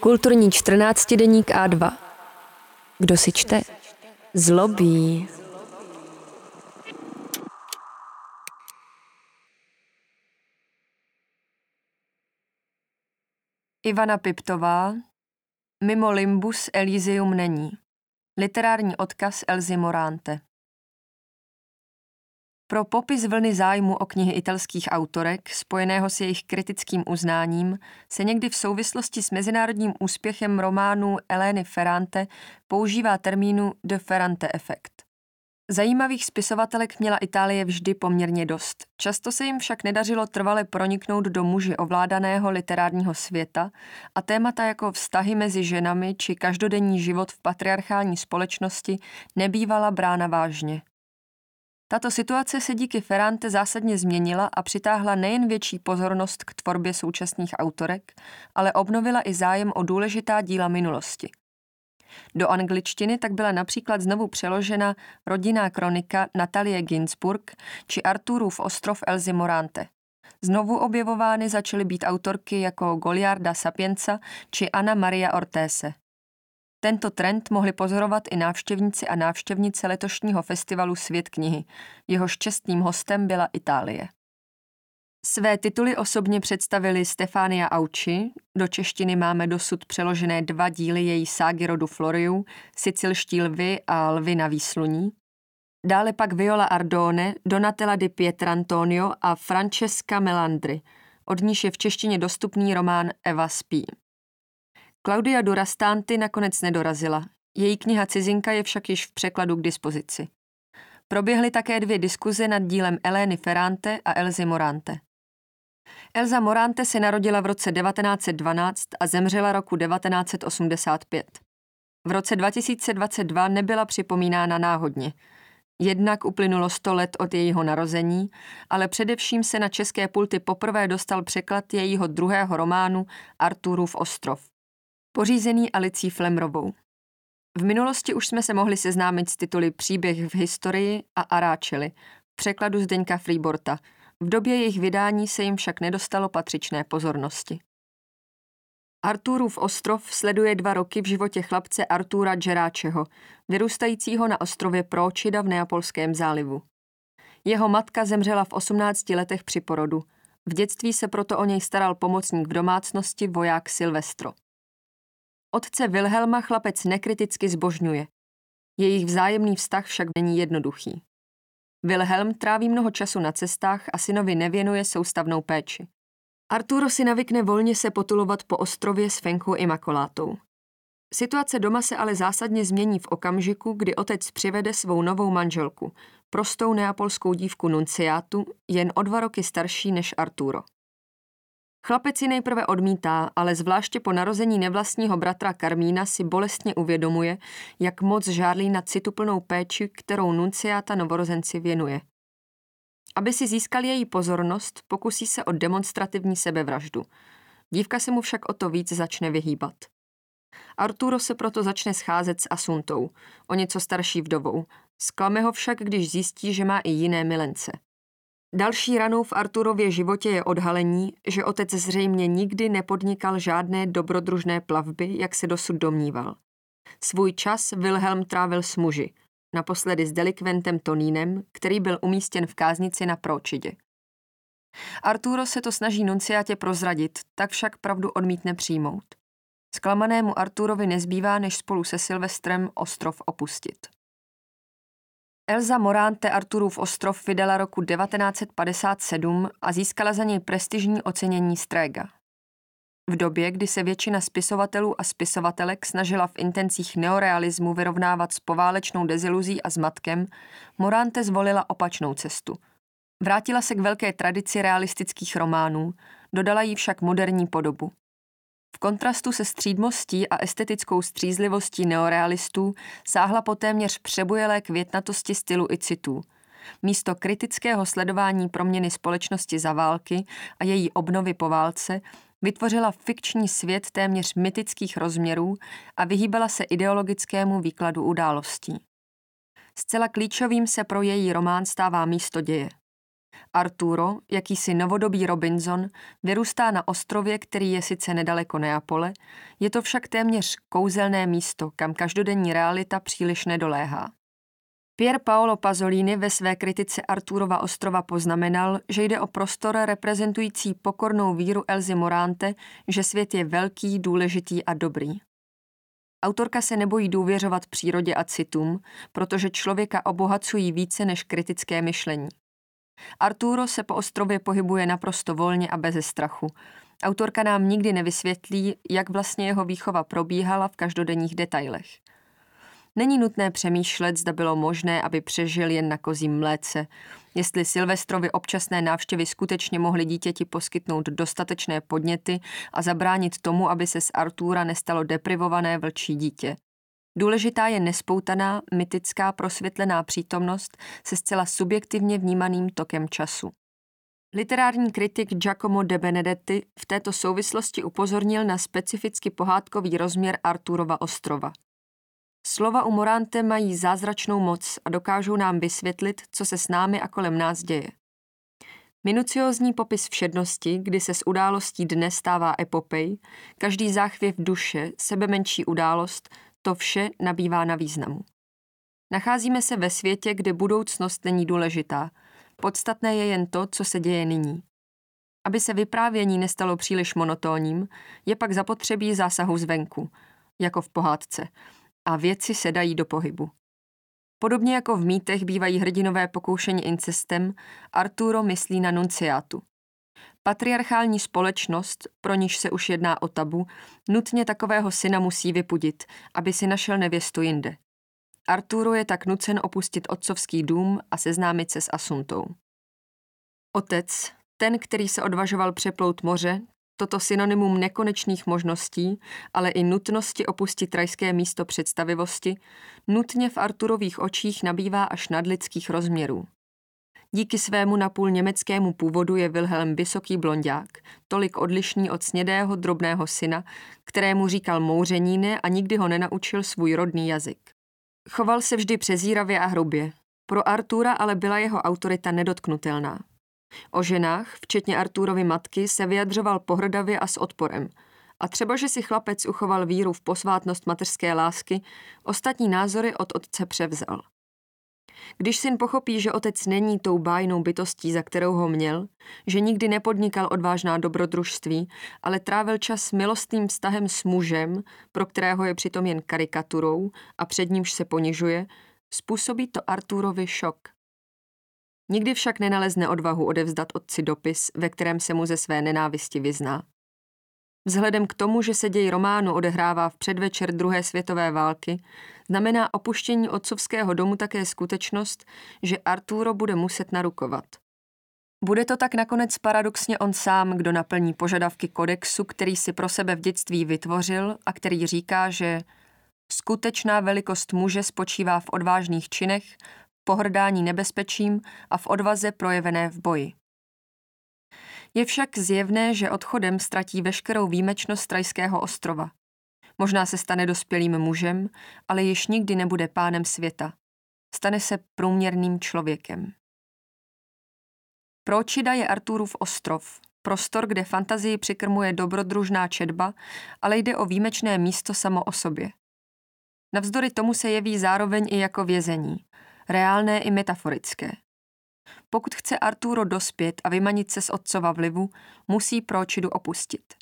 Kulturní 14 deník A2. Kdo si čte? Zlobí. Ivana Piptová Mimo Limbus Elysium není. Literární odkaz Elzy Morante. Pro popis vlny zájmu o knihy italských autorek, spojeného s jejich kritickým uznáním, se někdy v souvislosti s mezinárodním úspěchem románu Elény Ferrante používá termínu The Ferrante efekt. Zajímavých spisovatelek měla Itálie vždy poměrně dost. Často se jim však nedařilo trvale proniknout do muži ovládaného literárního světa a témata jako vztahy mezi ženami či každodenní život v patriarchální společnosti nebývala brána vážně. Tato situace se díky Ferrante zásadně změnila a přitáhla nejen větší pozornost k tvorbě současných autorek, ale obnovila i zájem o důležitá díla minulosti. Do angličtiny tak byla například znovu přeložena rodinná kronika Natalie Ginsburg či Arturův ostrov Elzy Morante. Znovu objevovány začaly být autorky jako Goliarda Sapienza či Anna Maria Ortese. Tento trend mohli pozorovat i návštěvníci a návštěvnice letošního festivalu Svět knihy. Jehož čestným hostem byla Itálie. Své tituly osobně představili Stefania Auči, do češtiny máme dosud přeložené dva díly její ságy rodu Floriu, Sicilští lvy a lvy na výsluní. Dále pak Viola Ardone, Donatella di Pietrantonio a Francesca Melandri, od níž je v češtině dostupný román Eva spí. Claudia Durastanti nakonec nedorazila. Její kniha Cizinka je však již v překladu k dispozici. Proběhly také dvě diskuze nad dílem Elény Ferrante a Elzy Morante. Elza Morante se narodila v roce 1912 a zemřela roku 1985. V roce 2022 nebyla připomínána náhodně. Jednak uplynulo 100 let od jejího narození, ale především se na české pulty poprvé dostal překlad jejího druhého románu Arturův ostrov, pořízený Alicí Flemrovou. V minulosti už jsme se mohli seznámit s tituly Příběh v historii a Aráčely, v překladu Zdeňka Freeborta – v době jejich vydání se jim však nedostalo patřičné pozornosti. Arturův ostrov sleduje dva roky v životě chlapce Artura Geráčeho, vyrůstajícího na ostrově Pročida v Neapolském zálivu. Jeho matka zemřela v 18 letech při porodu. V dětství se proto o něj staral pomocník v domácnosti voják Silvestro. Otce Wilhelma chlapec nekriticky zbožňuje. Jejich vzájemný vztah však není jednoduchý. Wilhelm tráví mnoho času na cestách a synovi nevěnuje soustavnou péči. Arturo si navykne volně se potulovat po ostrově s Fenkou Imakolátou. Situace doma se ale zásadně změní v okamžiku, kdy otec přivede svou novou manželku, prostou neapolskou dívku Nunciátu, jen o dva roky starší než Arturo. Chlapec ji nejprve odmítá, ale zvláště po narození nevlastního bratra Karmína si bolestně uvědomuje, jak moc žádlí na cituplnou péči, kterou nunciáta novorozenci věnuje. Aby si získal její pozornost, pokusí se o demonstrativní sebevraždu. Dívka se mu však o to víc začne vyhýbat. Arturo se proto začne scházet s Asuntou, o něco starší vdovou. Sklame ho však, když zjistí, že má i jiné milence – Další ranou v Arturově životě je odhalení, že otec zřejmě nikdy nepodnikal žádné dobrodružné plavby, jak se dosud domníval. Svůj čas Wilhelm trávil s muži, naposledy s delikventem Tonínem, který byl umístěn v káznici na Pročidě. Arturo se to snaží nunciátě prozradit, tak však pravdu odmítne přijmout. Sklamanému Arturovi nezbývá, než spolu se Silvestrem ostrov opustit. Elza Morante Arturův ostrov vydala roku 1957 a získala za něj prestižní ocenění Strega. V době, kdy se většina spisovatelů a spisovatelek snažila v intencích neorealismu vyrovnávat s poválečnou deziluzí a zmatkem, Morante zvolila opačnou cestu. Vrátila se k velké tradici realistických románů, dodala jí však moderní podobu. V kontrastu se střídmostí a estetickou střízlivostí neorealistů sáhla po téměř přebujelé květnatosti stylu i citů. Místo kritického sledování proměny společnosti za války a její obnovy po válce vytvořila fikční svět téměř mytických rozměrů a vyhýbala se ideologickému výkladu událostí. Zcela klíčovým se pro její román stává místo děje. Arturo, jakýsi novodobý Robinson, vyrůstá na ostrově, který je sice nedaleko Neapole, je to však téměř kouzelné místo, kam každodenní realita příliš nedoléhá. Pier Paolo Pasolini ve své kritice Arturova ostrova poznamenal, že jde o prostor reprezentující pokornou víru Elzy Morante, že svět je velký, důležitý a dobrý. Autorka se nebojí důvěřovat přírodě a citům, protože člověka obohacují více než kritické myšlení. Arturo se po ostrově pohybuje naprosto volně a beze strachu. Autorka nám nikdy nevysvětlí, jak vlastně jeho výchova probíhala v každodenních detailech. Není nutné přemýšlet, zda bylo možné, aby přežil jen na kozím mléce, jestli Silvestrovi občasné návštěvy skutečně mohly dítěti poskytnout dostatečné podněty a zabránit tomu, aby se z Artura nestalo deprivované vlčí dítě. Důležitá je nespoutaná, mytická, prosvětlená přítomnost se zcela subjektivně vnímaným tokem času. Literární kritik Giacomo de Benedetti v této souvislosti upozornil na specificky pohádkový rozměr Arturova ostrova. Slova u Morante mají zázračnou moc a dokážou nám vysvětlit, co se s námi a kolem nás děje. Minuciózní popis všednosti, kdy se z událostí dne stává epopej, každý záchvěv duše, sebe menší událost, to vše nabývá na významu. Nacházíme se ve světě, kde budoucnost není důležitá. Podstatné je jen to, co se děje nyní. Aby se vyprávění nestalo příliš monotónním, je pak zapotřebí zásahu zvenku, jako v pohádce, a věci se dají do pohybu. Podobně jako v mýtech bývají hrdinové pokoušení incestem, Arturo myslí na nunciátu. Patriarchální společnost, pro níž se už jedná o tabu, nutně takového syna musí vypudit, aby si našel nevěstu jinde. Arturo je tak nucen opustit otcovský dům a seznámit se s Asuntou. Otec, ten, který se odvažoval přeplout moře, toto synonymum nekonečných možností, ale i nutnosti opustit rajské místo představivosti, nutně v Arturových očích nabývá až nadlidských rozměrů. Díky svému napůl německému původu je Wilhelm vysoký blondák, tolik odlišný od snědého drobného syna, kterému říkal mouřeníne a nikdy ho nenaučil svůj rodný jazyk. Choval se vždy přezíravě a hrubě. Pro Artura ale byla jeho autorita nedotknutelná. O ženách, včetně Arturovy matky, se vyjadřoval pohrdavě a s odporem. A třeba, že si chlapec uchoval víru v posvátnost mateřské lásky, ostatní názory od otce převzal. Když syn pochopí, že otec není tou bájnou bytostí, za kterou ho měl, že nikdy nepodnikal odvážná dobrodružství, ale trávil čas milostným vztahem s mužem, pro kterého je přitom jen karikaturou a před nímž se ponižuje, způsobí to Arturovi šok. Nikdy však nenalezne odvahu odevzdat otci dopis, ve kterém se mu ze své nenávisti vyzná. Vzhledem k tomu, že se děj románu odehrává v předvečer druhé světové války, znamená opuštění otcovského domu také skutečnost, že Arturo bude muset narukovat. Bude to tak nakonec paradoxně on sám, kdo naplní požadavky kodexu, který si pro sebe v dětství vytvořil a který říká, že skutečná velikost muže spočívá v odvážných činech, pohrdání nebezpečím a v odvaze projevené v boji. Je však zjevné, že odchodem ztratí veškerou výjimečnost Trajského ostrova. Možná se stane dospělým mužem, ale již nikdy nebude pánem světa. Stane se průměrným člověkem. Pro Očida je Arturův ostrov, prostor, kde fantazii přikrmuje dobrodružná četba, ale jde o výjimečné místo samo o sobě. Navzdory tomu se jeví zároveň i jako vězení, reálné i metaforické. Pokud chce Arturo dospět a vymanit se z otcova vlivu, musí Pročidu opustit.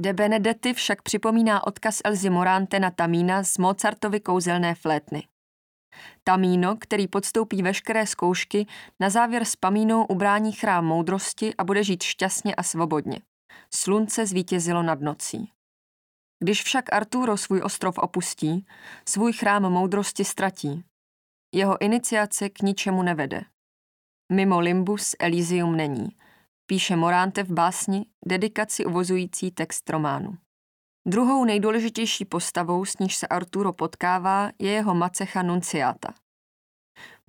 De Benedetti však připomíná odkaz Elzy Morante na Tamína z Mozartovy kouzelné flétny. Tamíno, který podstoupí veškeré zkoušky, na závěr s Pamínou ubrání chrám moudrosti a bude žít šťastně a svobodně. Slunce zvítězilo nad nocí. Když však Arturo svůj ostrov opustí, svůj chrám moudrosti ztratí. Jeho iniciace k ničemu nevede. Mimo Limbus Elysium není, píše Morante v básni dedikaci uvozující text románu. Druhou nejdůležitější postavou, s níž se Arturo potkává, je jeho macecha Nunciata.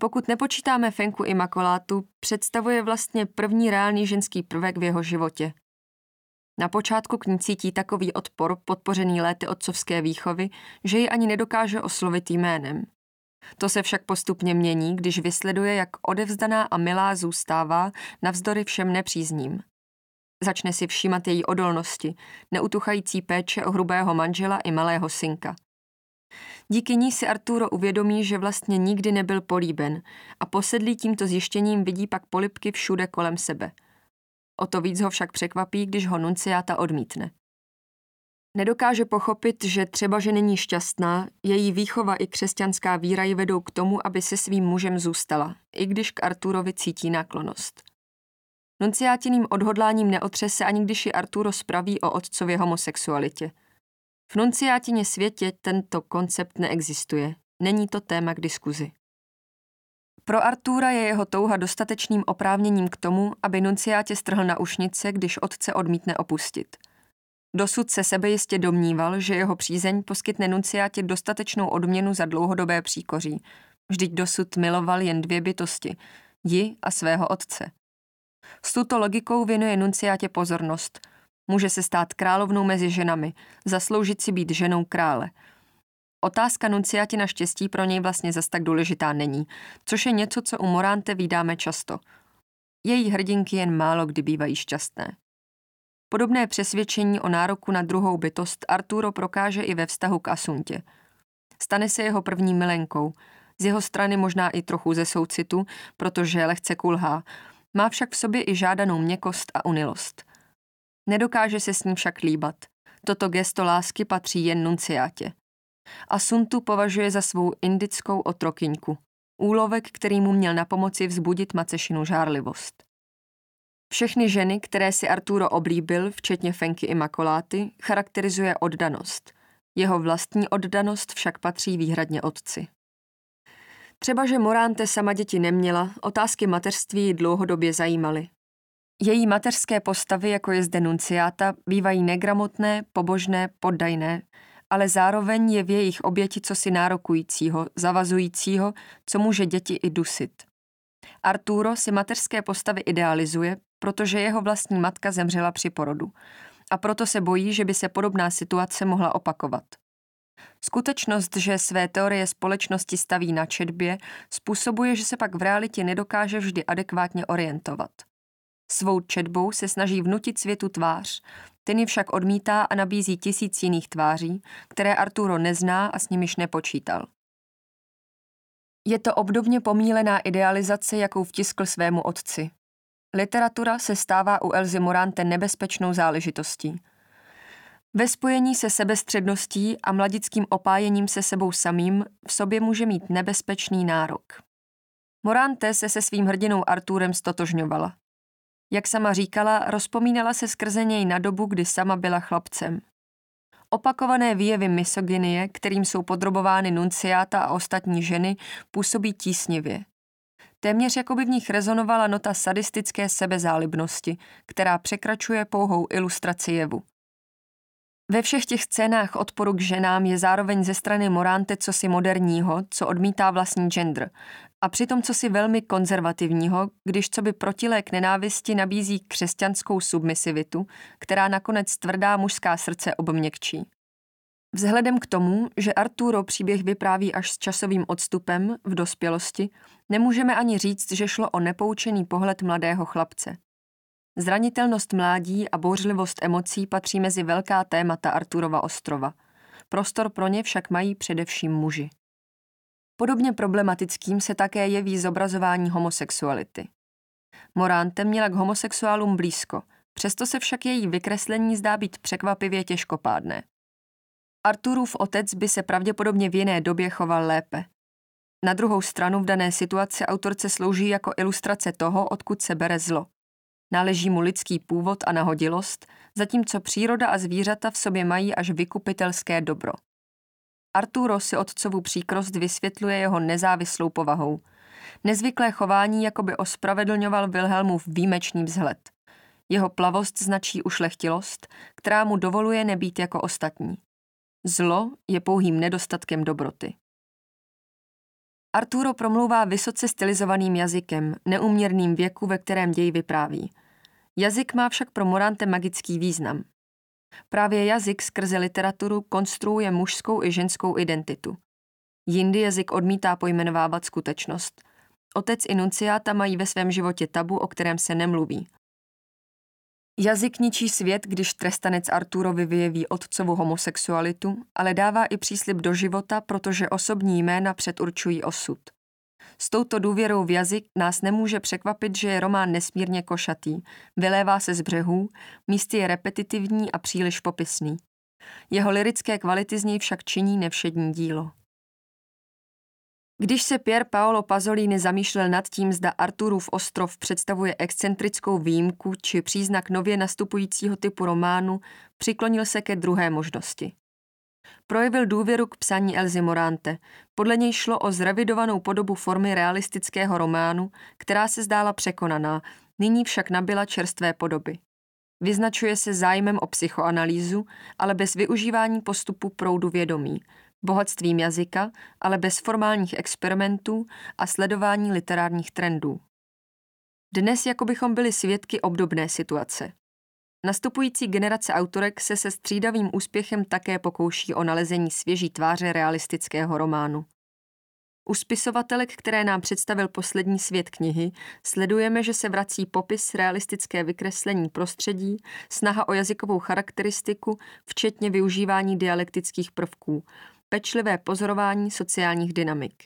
Pokud nepočítáme Fenku Imakolátu, představuje vlastně první reálný ženský prvek v jeho životě. Na počátku k ní cítí takový odpor, podpořený léty otcovské výchovy, že ji ani nedokáže oslovit jménem. To se však postupně mění, když vysleduje, jak odevzdaná a milá zůstává navzdory všem nepřízním. Začne si všímat její odolnosti, neutuchající péče o hrubého manžela i malého synka. Díky ní si Arturo uvědomí, že vlastně nikdy nebyl políben a posedlý tímto zjištěním vidí pak polipky všude kolem sebe. O to víc ho však překvapí, když ho nunciáta odmítne. Nedokáže pochopit, že třeba, že není šťastná, její výchova i křesťanská víra ji vedou k tomu, aby se svým mužem zůstala, i když k Arturovi cítí náklonost. Nunciátiným odhodláním neotřese ani když ji Arturo spraví o otcově homosexualitě. V nunciátině světě tento koncept neexistuje. Není to téma k diskuzi. Pro Artura je jeho touha dostatečným oprávněním k tomu, aby nunciátě strhl na ušnice, když otce odmítne opustit. Dosud se sebejistě domníval, že jeho přízeň poskytne nunciátě dostatečnou odměnu za dlouhodobé příkoří. Vždyť dosud miloval jen dvě bytosti, ji a svého otce. S tuto logikou věnuje nunciátě pozornost. Může se stát královnou mezi ženami, zasloužit si být ženou krále. Otázka nunciáti na štěstí pro něj vlastně zas tak důležitá není, což je něco, co u Morante vydáme často. Její hrdinky jen málo kdy bývají šťastné. Podobné přesvědčení o nároku na druhou bytost Arturo prokáže i ve vztahu k Asuntě. Stane se jeho první milenkou, z jeho strany možná i trochu ze soucitu, protože lehce kulhá, má však v sobě i žádanou měkost a unilost. Nedokáže se s ním však líbat. Toto gesto lásky patří jen nunciátě. Asuntu považuje za svou indickou otrokyňku, úlovek, který mu měl na pomoci vzbudit macešinu žárlivost. Všechny ženy, které si Arturo oblíbil, včetně Fenky i Makoláty, charakterizuje oddanost. Jeho vlastní oddanost však patří výhradně otci. Třeba, že Morante sama děti neměla, otázky mateřství ji dlouhodobě zajímaly. Její mateřské postavy, jako je zde nunciáta, bývají negramotné, pobožné, poddajné, ale zároveň je v jejich oběti cosi nárokujícího, zavazujícího, co může děti i dusit. Arturo si mateřské postavy idealizuje, protože jeho vlastní matka zemřela při porodu. A proto se bojí, že by se podobná situace mohla opakovat. Skutečnost, že své teorie společnosti staví na četbě, způsobuje, že se pak v realitě nedokáže vždy adekvátně orientovat. Svou četbou se snaží vnutit světu tvář, ten ji však odmítá a nabízí tisíc jiných tváří, které Arturo nezná a s nimiž nepočítal. Je to obdobně pomílená idealizace, jakou vtiskl svému otci. Literatura se stává u Elzy Morante nebezpečnou záležitostí. Ve spojení se sebestředností a mladickým opájením se sebou samým v sobě může mít nebezpečný nárok. Morante se se svým hrdinou Arturem stotožňovala. Jak sama říkala, rozpomínala se skrze něj na dobu, kdy sama byla chlapcem. Opakované výjevy misogynie, kterým jsou podrobovány nunciáta a ostatní ženy, působí tísnivě. Téměř jako by v nich rezonovala nota sadistické sebezálibnosti, která překračuje pouhou ilustraci jevu. Ve všech těch scénách odporu k ženám je zároveň ze strany Morante cosi moderního, co odmítá vlastní gender, a přitom cosi velmi konzervativního, když co by protilék nenávisti nabízí křesťanskou submisivitu, která nakonec tvrdá mužská srdce obměkčí. Vzhledem k tomu, že Arturo příběh vypráví až s časovým odstupem v dospělosti, nemůžeme ani říct, že šlo o nepoučený pohled mladého chlapce. Zranitelnost mládí a bouřlivost emocí patří mezi velká témata Arturova ostrova. Prostor pro ně však mají především muži. Podobně problematickým se také jeví zobrazování homosexuality. Morante měla k homosexuálům blízko, přesto se však její vykreslení zdá být překvapivě těžkopádné. Arturův otec by se pravděpodobně v jiné době choval lépe. Na druhou stranu v dané situaci autorce slouží jako ilustrace toho, odkud se bere zlo. Náleží mu lidský původ a nahodilost, zatímco příroda a zvířata v sobě mají až vykupitelské dobro. Arturo si otcovu příkrost vysvětluje jeho nezávislou povahou. Nezvyklé chování jakoby ospravedlňoval Wilhelmův výjimečný vzhled. Jeho plavost značí ušlechtilost, která mu dovoluje nebýt jako ostatní. Zlo je pouhým nedostatkem dobroty. Arturo promlouvá vysoce stylizovaným jazykem, neuměrným věku, ve kterém děj vypráví. Jazyk má však pro Morante magický význam. Právě jazyk skrze literaturu konstruuje mužskou i ženskou identitu. Jindy jazyk odmítá pojmenovávat skutečnost. Otec i nunciáta mají ve svém životě tabu, o kterém se nemluví. Jazyk ničí svět, když trestanec Arturovi vyjeví otcovu homosexualitu, ale dává i příslip do života, protože osobní jména předurčují osud. S touto důvěrou v jazyk nás nemůže překvapit, že je román nesmírně košatý, vylévá se z břehů, místy je repetitivní a příliš popisný. Jeho lirické kvality z něj však činí nevšední dílo. Když se Pier Paolo Pasolini zamýšlel nad tím, zda Arturův ostrov představuje excentrickou výjimku či příznak nově nastupujícího typu románu, přiklonil se ke druhé možnosti. Projevil důvěru k psaní Elzy Morante. Podle něj šlo o zrevidovanou podobu formy realistického románu, která se zdála překonaná, nyní však nabyla čerstvé podoby. Vyznačuje se zájmem o psychoanalýzu, ale bez využívání postupu proudu vědomí, bohatstvím jazyka, ale bez formálních experimentů a sledování literárních trendů. Dnes jako bychom byli svědky obdobné situace. Nastupující generace autorek se se střídavým úspěchem také pokouší o nalezení svěží tváře realistického románu. U spisovatelek, které nám představil poslední svět knihy, sledujeme, že se vrací popis realistické vykreslení prostředí, snaha o jazykovou charakteristiku, včetně využívání dialektických prvků, pečlivé pozorování sociálních dynamik.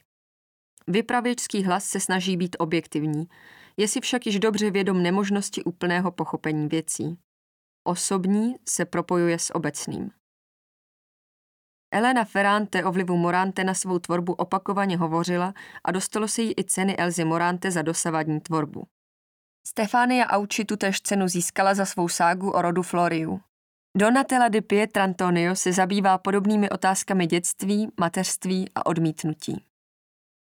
Vypravěčský hlas se snaží být objektivní, je si však již dobře vědom nemožnosti úplného pochopení věcí. Osobní se propojuje s obecným. Elena Ferrante o vlivu Morante na svou tvorbu opakovaně hovořila a dostalo se jí i ceny Elzy Morante za dosavadní tvorbu. Stefania Auči tutéž cenu získala za svou ságu o rodu Floriu. Donatella di Pietrantonio se zabývá podobnými otázkami dětství, mateřství a odmítnutí.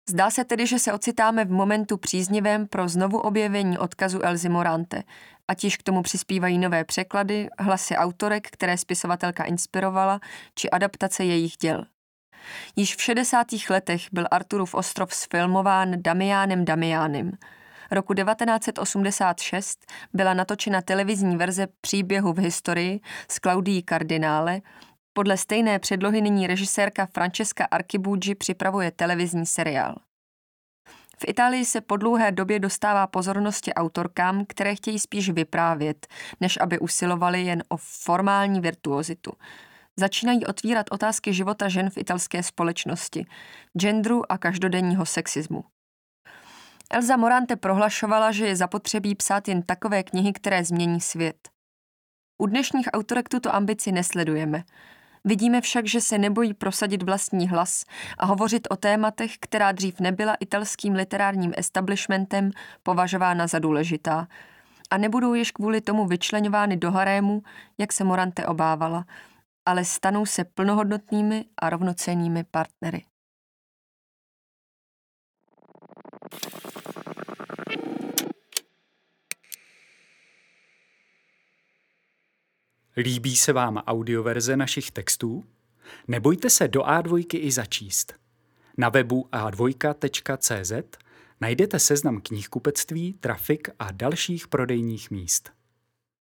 Zdá se tedy, že se ocitáme v momentu příznivém pro znovu objevení odkazu Elzy Morante, ať již k tomu přispívají nové překlady, hlasy autorek, které spisovatelka inspirovala, či adaptace jejich děl. Již v 60. letech byl Arturův ostrov sfilmován Damiánem Damiánem. Roku 1986 byla natočena televizní verze příběhu v historii s Claudii Kardinále, podle stejné předlohy nyní režisérka Francesca Archibugi připravuje televizní seriál. V Itálii se po dlouhé době dostává pozornosti autorkám, které chtějí spíš vyprávět, než aby usilovali jen o formální virtuozitu. Začínají otvírat otázky života žen v italské společnosti, genderu a každodenního sexismu. Elza Morante prohlašovala, že je zapotřebí psát jen takové knihy, které změní svět. U dnešních autorek tuto ambici nesledujeme. Vidíme však, že se nebojí prosadit vlastní hlas a hovořit o tématech, která dřív nebyla italským literárním establishmentem považována za důležitá. A nebudou již kvůli tomu vyčleňovány do harému, jak se Morante obávala, ale stanou se plnohodnotnými a rovnocennými partnery. Líbí se vám audioverze našich textů? Nebojte se do A2 i začíst. Na webu a2.cz najdete seznam knihkupectví, trafik a dalších prodejních míst.